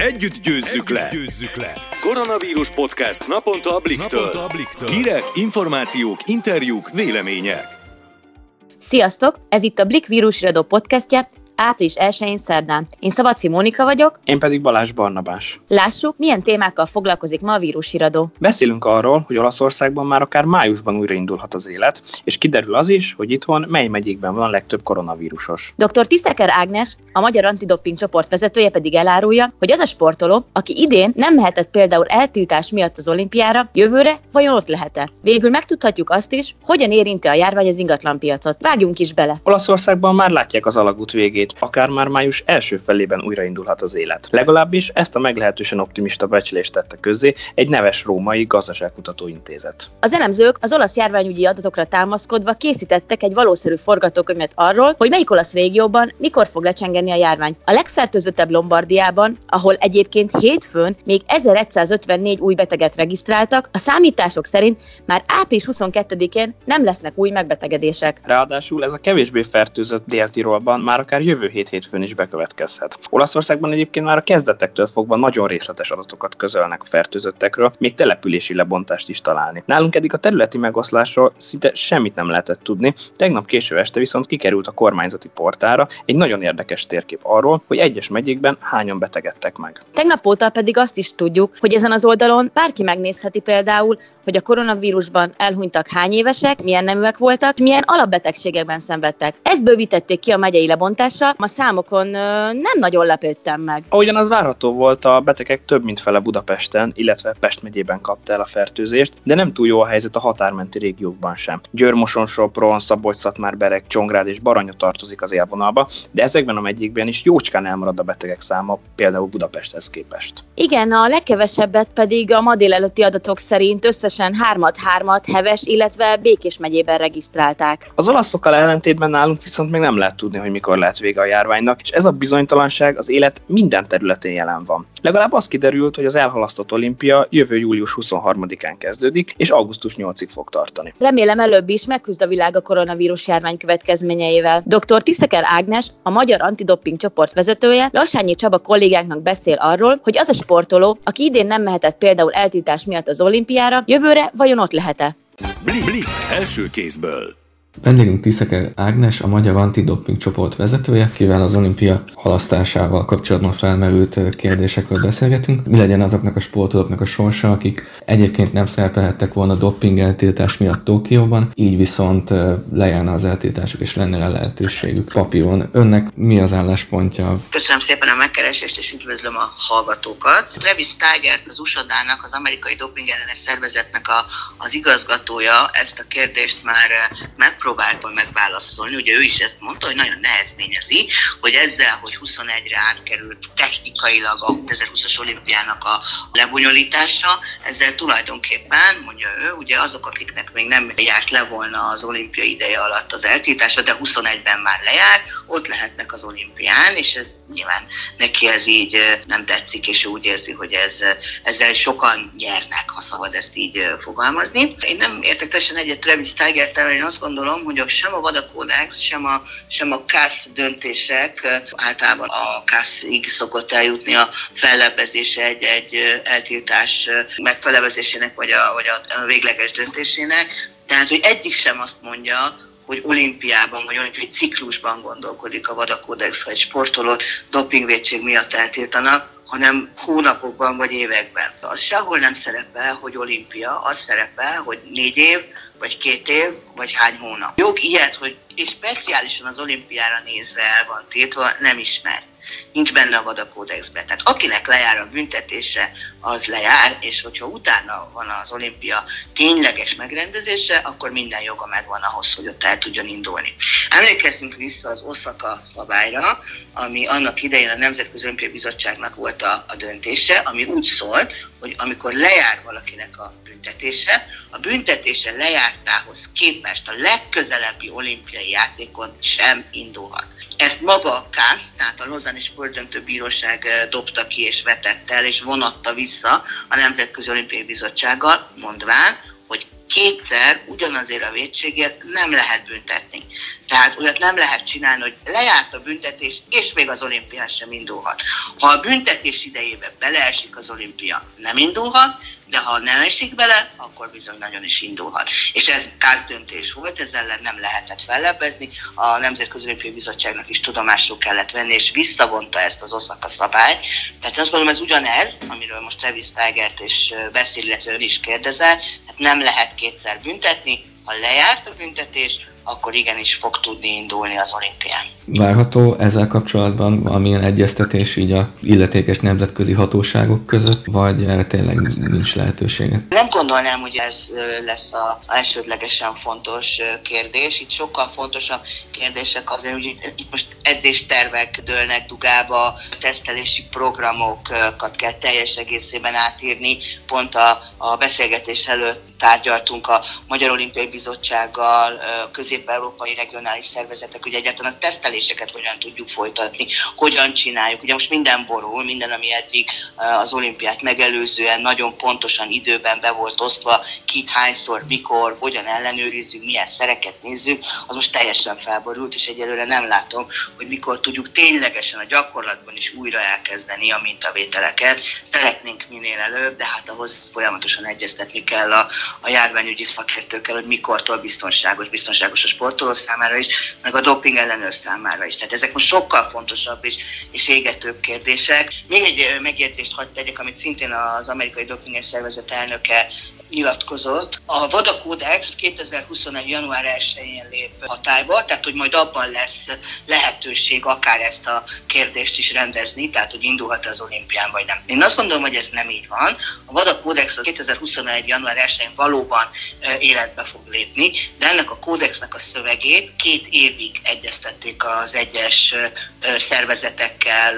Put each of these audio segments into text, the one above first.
Együtt győzzük, Együtt le. győzzük le! Koronavírus podcast naponta a Bliktől. Naponta a Bliktől. Hírek, információk, interjúk, vélemények. Sziasztok! Ez itt a Blik vírusiradó podcastje, április 1-én szerdán. Én Szabadfi Mónika vagyok. Én pedig Balázs Barnabás. Lássuk, milyen témákkal foglalkozik ma a vírusiradó. Beszélünk arról, hogy Olaszországban már akár májusban újraindulhat az élet, és kiderül az is, hogy itthon mely megyékben van legtöbb koronavírusos. Dr. Tiszeker Ágnes, a Magyar Antidoping csoport vezetője pedig elárulja, hogy az a sportoló, aki idén nem mehetett például eltiltás miatt az olimpiára, jövőre vajon ott lehet-e? Végül megtudhatjuk azt is, hogyan érinti a járvány az ingatlanpiacot. Vágjunk is bele. Olaszországban már látják az alagút végét, hogy akár már május első felében újraindulhat az élet. Legalábbis ezt a meglehetősen optimista becslést tette közzé egy neves római gazdaságkutató intézet. Az elemzők az olasz járványügyi adatokra támaszkodva készítettek egy valószerű forgatókönyvet arról, hogy melyik olasz régióban mikor fog lecsengeni a járvány. A legfertőzöttebb Lombardiában, ahol egyébként hétfőn még 1154 új beteget regisztráltak, a számítások szerint már április 22-én nem lesznek új megbetegedések. Ráadásul ez a kevésbé fertőzött Dél-Tirolban már akár jövő hét hétfőn is bekövetkezhet. Olaszországban egyébként már a kezdetektől fogva nagyon részletes adatokat közölnek a fertőzöttekről, még települési lebontást is találni. Nálunk eddig a területi megoszlásról szinte semmit nem lehetett tudni, tegnap késő este viszont kikerült a kormányzati portára egy nagyon érdekes térkép arról, hogy egyes megyékben hányan betegedtek meg. Tegnap óta pedig azt is tudjuk, hogy ezen az oldalon bárki megnézheti például, hogy a koronavírusban elhunytak hány évesek, milyen neműek voltak, milyen alapbetegségekben szenvedtek. Ezt bővítették ki a megyei lebontással, a számokon nem nagyon lepődtem meg. Ahogyan az várható volt, a betegek több mint fele Budapesten, illetve Pest megyében kapta el a fertőzést, de nem túl jó a helyzet a határmenti régiókban sem. Győrmoson, Sopron, szabolcs szatmár berek Csongrád és Baranya tartozik az élvonalba, de ezekben a megyékben is jócskán elmarad a betegek száma, például Budapesthez képest. Igen, a legkevesebbet pedig a ma délelőtti adatok szerint összesen hármat-hármat Heves, illetve Békés megyében regisztrálták. Az olaszokkal ellentétben nálunk viszont még nem lehet tudni, hogy mikor lehet vége a járványnak, és ez a bizonytalanság az élet minden területén jelen van. Legalább az kiderült, hogy az elhalasztott olimpia jövő július 23-án kezdődik, és augusztus 8-ig fog tartani. Remélem előbb is megküzd a világ a koronavírus járvány következményeivel. Dr. Tiszeker Ágnes, a Magyar Antidoping csoport vezetője, Lassányi Csaba kollégánknak beszél arról, hogy az a sportoló, aki idén nem mehetett például eltiltás miatt az olimpiára, jövőre vajon ott lehet-e? Blik, blik, első kézből. Vendégünk Tiszeke Ágnes, a Magyar Antidoping csoport vezetője, kivel az olimpia halasztásával kapcsolatban felmerült kérdésekről beszélgetünk. Mi legyen azoknak a sportolóknak a sorsa, akik egyébként nem szerepelhettek volna doping eltiltás miatt Tokióban, így viszont lejárna az eltiltásuk és lenne a lehetőségük papíron. Önnek mi az álláspontja? Köszönöm szépen a megkeresést és üdvözlöm a hallgatókat. Travis Tiger, az usa az amerikai doping ellenes szervezetnek a, az igazgatója ezt a kérdést már meg megpróbáltam megválaszolni, ugye ő is ezt mondta, hogy nagyon nehezményezi, hogy ezzel, hogy 21-re átkerült technikailag a 2020-as olimpiának a lebonyolítása, ezzel tulajdonképpen, mondja ő, ugye azok, akiknek még nem járt le volna az olimpia ideje alatt az eltiltása, de 21-ben már lejár, ott lehetnek az olimpián, és ez nyilván neki ez így nem tetszik, és úgy érzi, hogy ez, ezzel sokan nyernek, ha szabad ezt így fogalmazni. Én nem értek teljesen egyet Travis tiger én azt gondolom, gondolom, hogy sem a VADA kódex, sem a, sem a KASZ döntések, általában a KASZ-ig szokott eljutni a fellebbezése egy, egy eltiltás megfelebezésének, vagy a, vagy a végleges döntésének. Tehát, hogy egyik sem azt mondja, hogy olimpiában vagy olimpiai ciklusban gondolkodik a VADA kódex, ha egy sportolót dopingvédség miatt eltiltanak, hanem hónapokban vagy években. Az sehol nem szerepel, hogy olimpia, az szerepel, hogy négy év, vagy két év, vagy hány hónap. Jog ilyet, hogy és speciálisan az olimpiára nézve el van tiltva, nem ismer nincs benne a vadakódexben. Tehát akinek lejár a büntetése, az lejár, és hogyha utána van az olimpia tényleges megrendezése, akkor minden joga megvan ahhoz, hogy ott el tudjon indulni. Emlékezzünk vissza az Osaka szabályra, ami annak idején a Nemzetközi Olimpiai Bizottságnak volt a, a döntése, ami úgy szólt, hogy amikor lejár valakinek a büntetése, a büntetése lejártához képest a legközelebbi olimpiai játékon sem indulhat. Ezt maga a KASZ, tehát a Lozani Sportdöntő Bíróság eh, dobta ki és vetette el, és vonatta vissza a Nemzetközi Olimpiai Bizottsággal, mondván, kétszer ugyanazért a védségért nem lehet büntetni. Tehát olyat nem lehet csinálni, hogy lejárt a büntetés, és még az olimpián sem indulhat. Ha a büntetés idejében beleesik az olimpia, nem indulhat, de ha nem esik bele, akkor bizony nagyon is indulhat. És ez döntés volt, ezzel ellen nem lehetett fellebbezni, a Nemzetközi Olimpiai Bizottságnak is tudomásul kellett venni, és visszavonta ezt az Oszaka szabályt. Tehát azt gondolom, ez ugyanez, amiről most Travis Tigert is beszél, illetve ön is kérdezel, tehát nem lehet kétszer büntetni, ha lejárt a büntetés, akkor igenis fog tudni indulni az olimpián. Várható ezzel kapcsolatban valamilyen egyeztetés így a illetékes nemzetközi hatóságok között, vagy erre tényleg nincs lehetősége? Nem gondolnám, hogy ez lesz a elsődlegesen fontos kérdés. Itt sokkal fontosabb kérdések azért, hogy itt most edzéstervek dőlnek dugába, tesztelési programokat kell teljes egészében átírni. Pont a, a beszélgetés előtt tárgyaltunk a Magyar Olimpiai Bizottsággal, közép-európai regionális szervezetek, hogy egyáltalán a teszteléseket hogyan tudjuk folytatni, hogyan csináljuk. Ugye most minden borul, minden, ami eddig az olimpiát megelőzően nagyon pontosan időben be volt osztva, kit, hányszor, mikor, hogyan ellenőrizzük, milyen szereket nézzük, az most teljesen felborult, és egyelőre nem látom, hogy mikor tudjuk ténylegesen a gyakorlatban is újra elkezdeni a mintavételeket. Szeretnénk minél előbb, de hát ahhoz folyamatosan egyeztetni kell a, a járványügyi szakértőkkel, hogy mikortól biztonságos, biztonságos a sportoló számára is, meg a doping ellenőr számára is. Tehát ezek most sokkal fontosabb és, és égetőbb kérdések. Még egy megjegyzést hagyd tegyek, amit szintén az amerikai doping szervezet elnöke nyilatkozott. A VADA Kódex 2021. január 1-én lép hatályba, tehát hogy majd abban lesz lehetőség akár ezt a kérdést is rendezni, tehát hogy indulhat az olimpián vagy nem. Én azt gondolom, hogy ez nem így van. A VADA Kódex az 2021. január 1-én valóban életbe fog lépni, de ennek a kódexnek a szövegét két évig egyeztették az egyes szervezetekkel,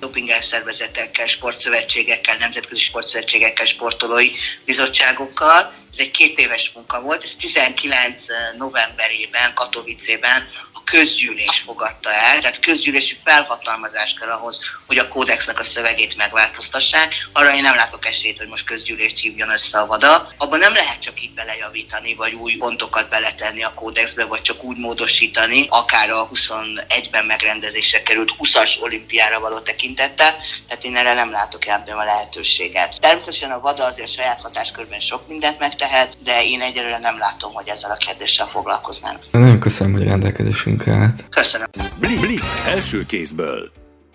dopingel szervezetekkel, sportszövetségekkel, nemzetközi sportszövetségekkel, sportolói bizottságok, magunkkal. Ez egy két éves munka volt, ez 19 novemberében Katowicében közgyűlés fogadta el, tehát közgyűlési felhatalmazás kell ahhoz, hogy a kódexnek a szövegét megváltoztassák. Arra én nem látok esélyt, hogy most közgyűlést hívjon össze a vada. Abban nem lehet csak így belejavítani, vagy új pontokat beletenni a kódexbe, vagy csak úgy módosítani, akár a 21-ben megrendezésre került 20-as olimpiára való tekintette, tehát én erre nem látok ebben a lehetőséget. Természetesen a vada azért saját hatáskörben sok mindent megtehet, de én egyelőre nem látom, hogy ezzel a kérdéssel foglalkoznának. Nagyon köszönöm, hogy rendelkezésünk munkát. Köszönöm. Blik, Blik első kézből.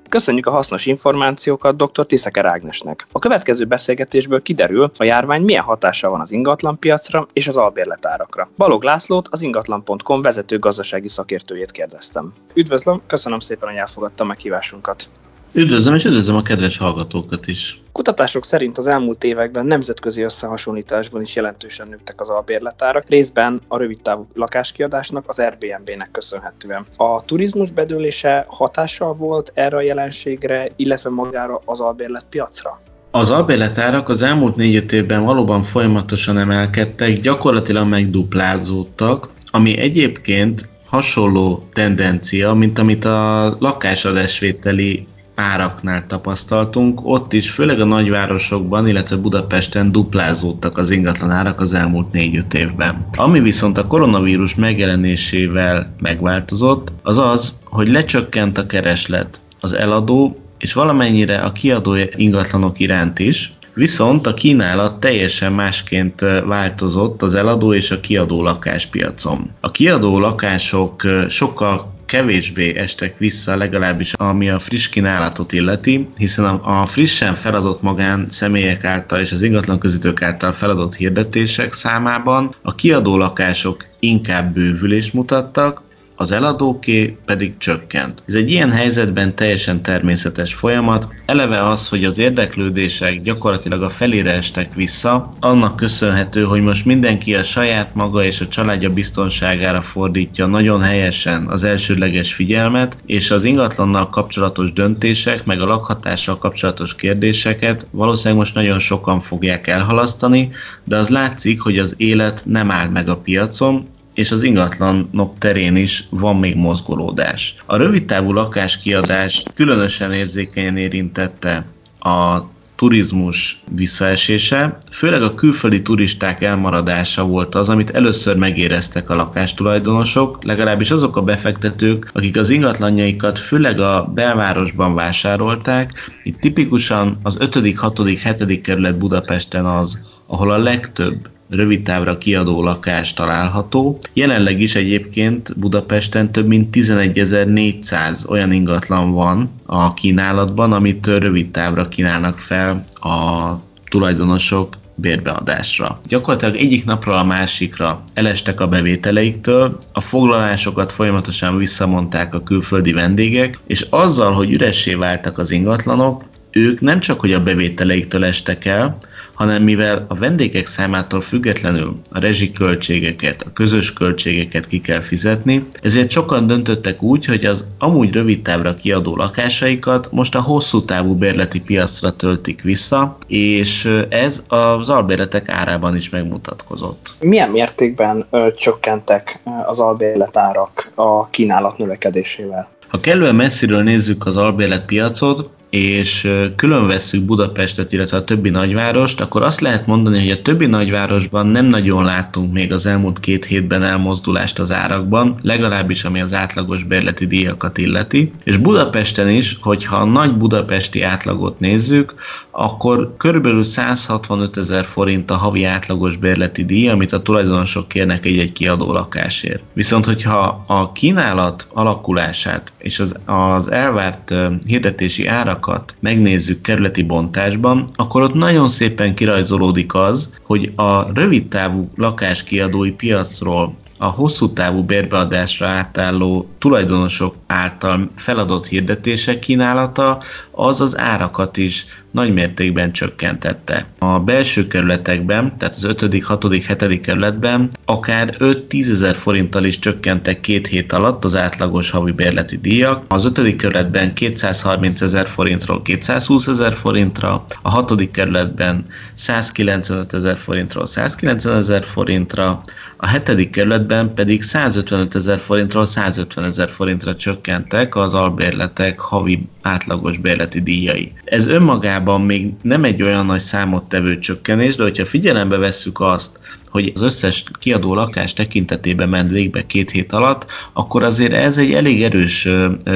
Köszönjük a hasznos információkat dr. Tiszeker Ágnesnek. A következő beszélgetésből kiderül, a járvány milyen hatása van az ingatlanpiacra és az albérletárakra. Balog Lászlót, az ingatlan.com vezető gazdasági szakértőjét kérdeztem. Üdvözlöm, köszönöm szépen, hogy elfogadta meghívásunkat. Üdvözlöm, és üdvözlöm a kedves hallgatókat is. Kutatások szerint az elmúlt években nemzetközi összehasonlításban is jelentősen nőttek az albérletárak, részben a rövidtávú lakáskiadásnak, az Airbnb-nek köszönhetően. A turizmus bedőlése hatással volt erre a jelenségre, illetve magára az albérletpiacra? Az albérletárak az elmúlt négy évben valóban folyamatosan emelkedtek, gyakorlatilag megduplázódtak, ami egyébként hasonló tendencia, mint amit a lakásadásvételi áraknál tapasztaltunk, ott is főleg a nagyvárosokban, illetve Budapesten duplázódtak az ingatlan árak az elmúlt 4-5 évben. Ami viszont a koronavírus megjelenésével megváltozott, az az, hogy lecsökkent a kereslet az eladó és valamennyire a kiadó ingatlanok iránt is, Viszont a kínálat teljesen másként változott az eladó és a kiadó lakáspiacon. A kiadó lakások sokkal kevésbé estek vissza, legalábbis ami a friss kínálatot illeti, hiszen a, a frissen feladott magán személyek által és az ingatlanközítők által feladott hirdetések számában a kiadó lakások inkább bővülést mutattak, az eladóké pedig csökkent. Ez egy ilyen helyzetben teljesen természetes folyamat, eleve az, hogy az érdeklődések gyakorlatilag a felére estek vissza, annak köszönhető, hogy most mindenki a saját maga és a családja biztonságára fordítja nagyon helyesen az elsődleges figyelmet, és az ingatlannal kapcsolatos döntések, meg a lakhatással kapcsolatos kérdéseket valószínűleg most nagyon sokan fogják elhalasztani, de az látszik, hogy az élet nem áll meg a piacon, és az ingatlanok terén is van még mozgolódás. A rövidtávú lakáskiadás különösen érzékenyen érintette a turizmus visszaesése, főleg a külföldi turisták elmaradása volt az, amit először megéreztek a lakástulajdonosok, legalábbis azok a befektetők, akik az ingatlanjaikat főleg a belvárosban vásárolták. Itt tipikusan az 5., 6., 7. kerület Budapesten az, ahol a legtöbb rövidtávra kiadó lakás található. Jelenleg is egyébként Budapesten több mint 11.400 olyan ingatlan van a kínálatban, amit rövidtávra kínálnak fel a tulajdonosok bérbeadásra. Gyakorlatilag egyik napról a másikra elestek a bevételeiktől, a foglalásokat folyamatosan visszamondták a külföldi vendégek, és azzal, hogy üressé váltak az ingatlanok, ők nem csak hogy a bevételeiktől estek el, hanem mivel a vendégek számától függetlenül a rezsiköltségeket, a közös költségeket ki kell fizetni, ezért sokan döntöttek úgy, hogy az amúgy rövid távra kiadó lakásaikat most a hosszú távú bérleti piacra töltik vissza, és ez az albérletek árában is megmutatkozott. Milyen mértékben ö, csökkentek az albérletárak a kínálat növekedésével? Ha kellően messziről nézzük az albérletpiacot, és külön vesszük Budapestet, illetve a többi nagyvárost, akkor azt lehet mondani, hogy a többi nagyvárosban nem nagyon láttunk még az elmúlt két hétben elmozdulást az árakban, legalábbis ami az átlagos bérleti díjakat illeti. És Budapesten is, hogyha a nagy budapesti átlagot nézzük, akkor körülbelül 165 ezer forint a havi átlagos bérleti díj, amit a tulajdonosok kérnek egy-egy kiadó lakásért. Viszont, hogyha a kínálat alakulását és az, az elvárt hirdetési árak árakat megnézzük kerületi bontásban, akkor ott nagyon szépen kirajzolódik az, hogy a rövidtávú lakáskiadói piacról a hosszú távú bérbeadásra átálló tulajdonosok által feladott hirdetések kínálata az az árakat is nagy mértékben csökkentette. A belső kerületekben, tehát az 5., 6., 7. kerületben akár 5-10 ezer forinttal is csökkentek két hét alatt az átlagos havi bérleti díjak. Az 5. kerületben 230 ezer forintról 220 ezer forintra, a 6. kerületben 195 ezer forintról 190 ezer forintra, a 7. kerületben pedig 155 ezer forintról 150 ezer forintra csökkentek az albérletek havi átlagos bérleti díjai. Ez önmagában még nem egy olyan nagy számot tevő csökkenés, de hogyha figyelembe vesszük azt, hogy az összes kiadó lakás tekintetében ment végbe két hét alatt, akkor azért ez egy elég erős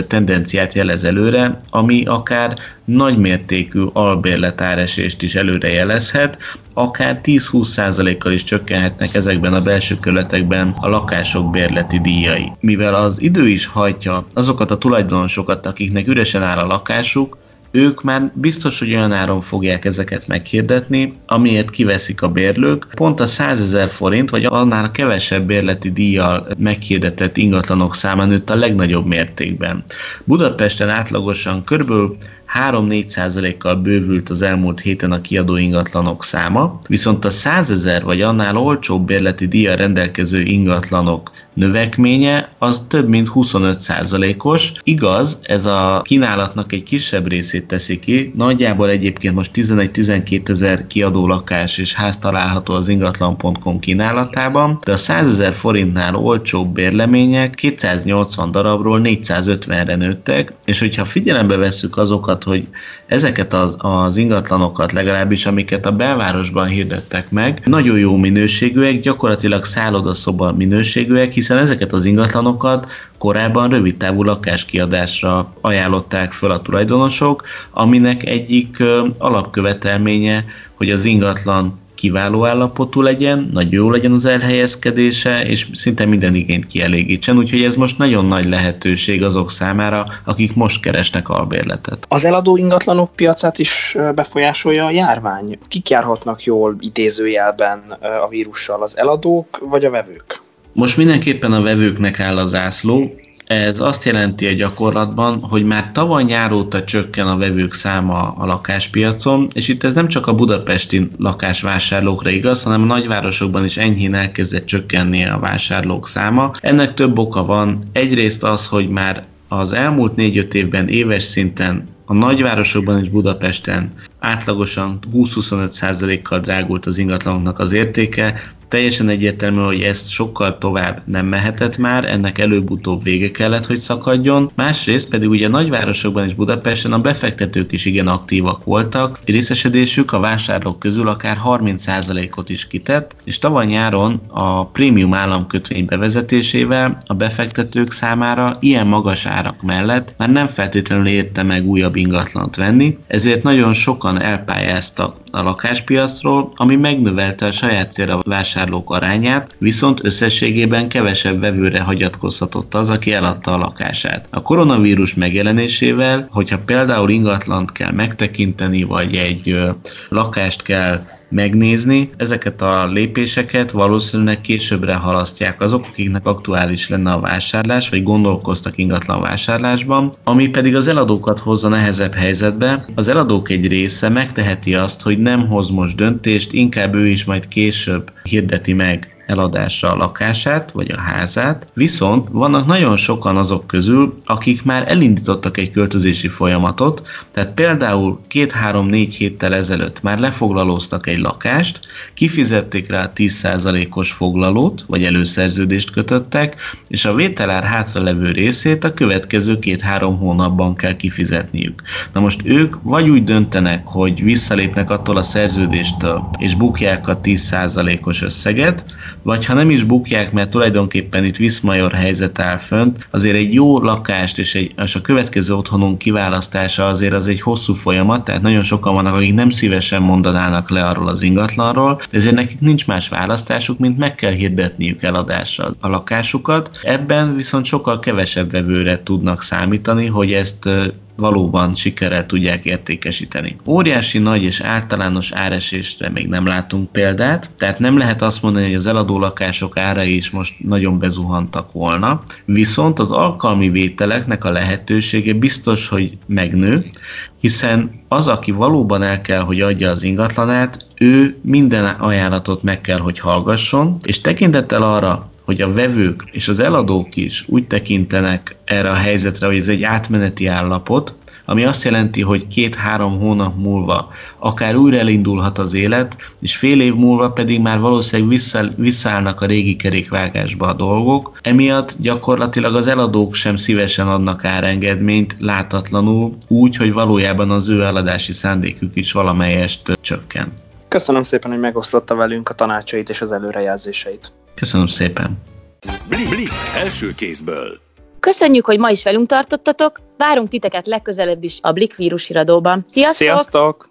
tendenciát jelez előre, ami akár nagymértékű albérletáresést is előre jelezhet, akár 10-20%-kal is csökkenhetnek ezekben a belső körletekben a lakások bérleti díjai. Mivel az idő is hajtja azokat a tulajdonosokat, akiknek üresen áll a lakásuk, ők már biztos, hogy olyan áron fogják ezeket meghirdetni, amiért kiveszik a bérlők. Pont a 100 ezer forint, vagy annál kevesebb bérleti díjjal meghirdetett ingatlanok száma nőtt a legnagyobb mértékben. Budapesten átlagosan körülbelül 3-4%-kal bővült az elmúlt héten a kiadó ingatlanok száma, viszont a 100 ezer vagy annál olcsóbb bérleti díjjal rendelkező ingatlanok növekménye az több mint 25%-os. Igaz, ez a kínálatnak egy kisebb részét teszi ki, nagyjából egyébként most 11-12 ezer kiadó lakás és ház található az ingatlan.com kínálatában, de a 100 ezer forintnál olcsóbb bérlemények 280 darabról 450-re nőttek, és hogyha figyelembe vesszük azokat, hogy ezeket az, az ingatlanokat legalábbis, amiket a belvárosban hirdettek meg, nagyon jó minőségűek, gyakorlatilag szállodaszoba minőségűek, hiszen ezeket az ingatlanokat korábban rövid távú lakáskiadásra ajánlották föl a tulajdonosok, aminek egyik alapkövetelménye, hogy az ingatlan kiváló állapotú legyen, nagy jó legyen az elhelyezkedése, és szinte minden igényt kielégítsen, úgyhogy ez most nagyon nagy lehetőség azok számára, akik most keresnek albérletet. Az eladó ingatlanok piacát is befolyásolja a járvány. Kik járhatnak jól idézőjelben a vírussal, az eladók vagy a vevők? Most mindenképpen a vevőknek áll az zászló, ez azt jelenti a gyakorlatban, hogy már tavaly nyár óta csökken a vevők száma a lakáspiacon, és itt ez nem csak a budapesti lakásvásárlókra igaz, hanem a nagyvárosokban is enyhén elkezdett csökkenni a vásárlók száma. Ennek több oka van. Egyrészt az, hogy már az elmúlt 4-5 évben éves szinten a nagyvárosokban és Budapesten átlagosan 20-25%-kal drágult az ingatlanoknak az értéke, Teljesen egyértelmű, hogy ezt sokkal tovább nem mehetett már, ennek előbb-utóbb vége kellett, hogy szakadjon. Másrészt pedig ugye nagyvárosokban és Budapesten a befektetők is igen aktívak voltak, részesedésük a vásárlók közül akár 30%-ot is kitett, és tavaly nyáron a prémium államkötvény bevezetésével a befektetők számára ilyen magas árak mellett már nem feltétlenül érte meg újabb ingatlant venni, ezért nagyon sokan elpályáztak a lakáspiacról, ami megnövelte a saját célra vásárlók arányát, viszont összességében kevesebb vevőre hagyatkozhatott az, aki eladta a lakását. A koronavírus megjelenésével, hogyha például ingatlant kell megtekinteni, vagy egy lakást kell megnézni. Ezeket a lépéseket valószínűleg későbbre halasztják azok, akiknek aktuális lenne a vásárlás, vagy gondolkoztak ingatlan vásárlásban, ami pedig az eladókat hozza nehezebb helyzetbe. Az eladók egy része megteheti azt, hogy nem hoz most döntést, inkább ő is majd később hirdeti meg eladásra a lakását vagy a házát, viszont vannak nagyon sokan azok közül, akik már elindítottak egy költözési folyamatot, tehát például két-három-négy héttel ezelőtt már lefoglalóztak egy lakást, kifizették rá a 10%-os foglalót, vagy előszerződést kötöttek, és a vételár hátralevő részét a következő két-három hónapban kell kifizetniük. Na most ők vagy úgy döntenek, hogy visszalépnek attól a szerződéstől, és bukják a 10%-os összeget, vagy ha nem is bukják, mert tulajdonképpen itt viszmajor helyzet áll fönt, azért egy jó lakást és, egy, és a következő otthonunk kiválasztása azért az egy hosszú folyamat, tehát nagyon sokan vannak, akik nem szívesen mondanának le arról az ingatlanról, ezért nekik nincs más választásuk, mint meg kell hirdetniük eladásra a lakásukat. Ebben viszont sokkal kevesebb vevőre tudnak számítani, hogy ezt valóban sikerrel tudják értékesíteni. Óriási nagy és általános áresésre még nem látunk példát, tehát nem lehet azt mondani, hogy az eladó lakások árai is most nagyon bezuhantak volna, viszont az alkalmi vételeknek a lehetősége biztos, hogy megnő, hiszen az, aki valóban el kell, hogy adja az ingatlanát, ő minden ajánlatot meg kell, hogy hallgasson, és tekintettel arra, hogy a vevők és az eladók is úgy tekintenek erre a helyzetre, hogy ez egy átmeneti állapot, ami azt jelenti, hogy két-három hónap múlva akár újra elindulhat az élet, és fél év múlva pedig már valószínűleg vissza, visszállnak a régi kerékvágásba a dolgok. Emiatt gyakorlatilag az eladók sem szívesen adnak árengedményt látatlanul, úgy, hogy valójában az ő eladási szándékük is valamelyest csökken. Köszönöm szépen, hogy megosztotta velünk a tanácsait és az előrejelzéseit. Köszönöm szépen. Blik, Blik első kézből. Köszönjük, hogy ma is velünk tartottatok, várunk titeket legközelebb is a Blik vírus iradóban. Sziasztok! Sziasztok!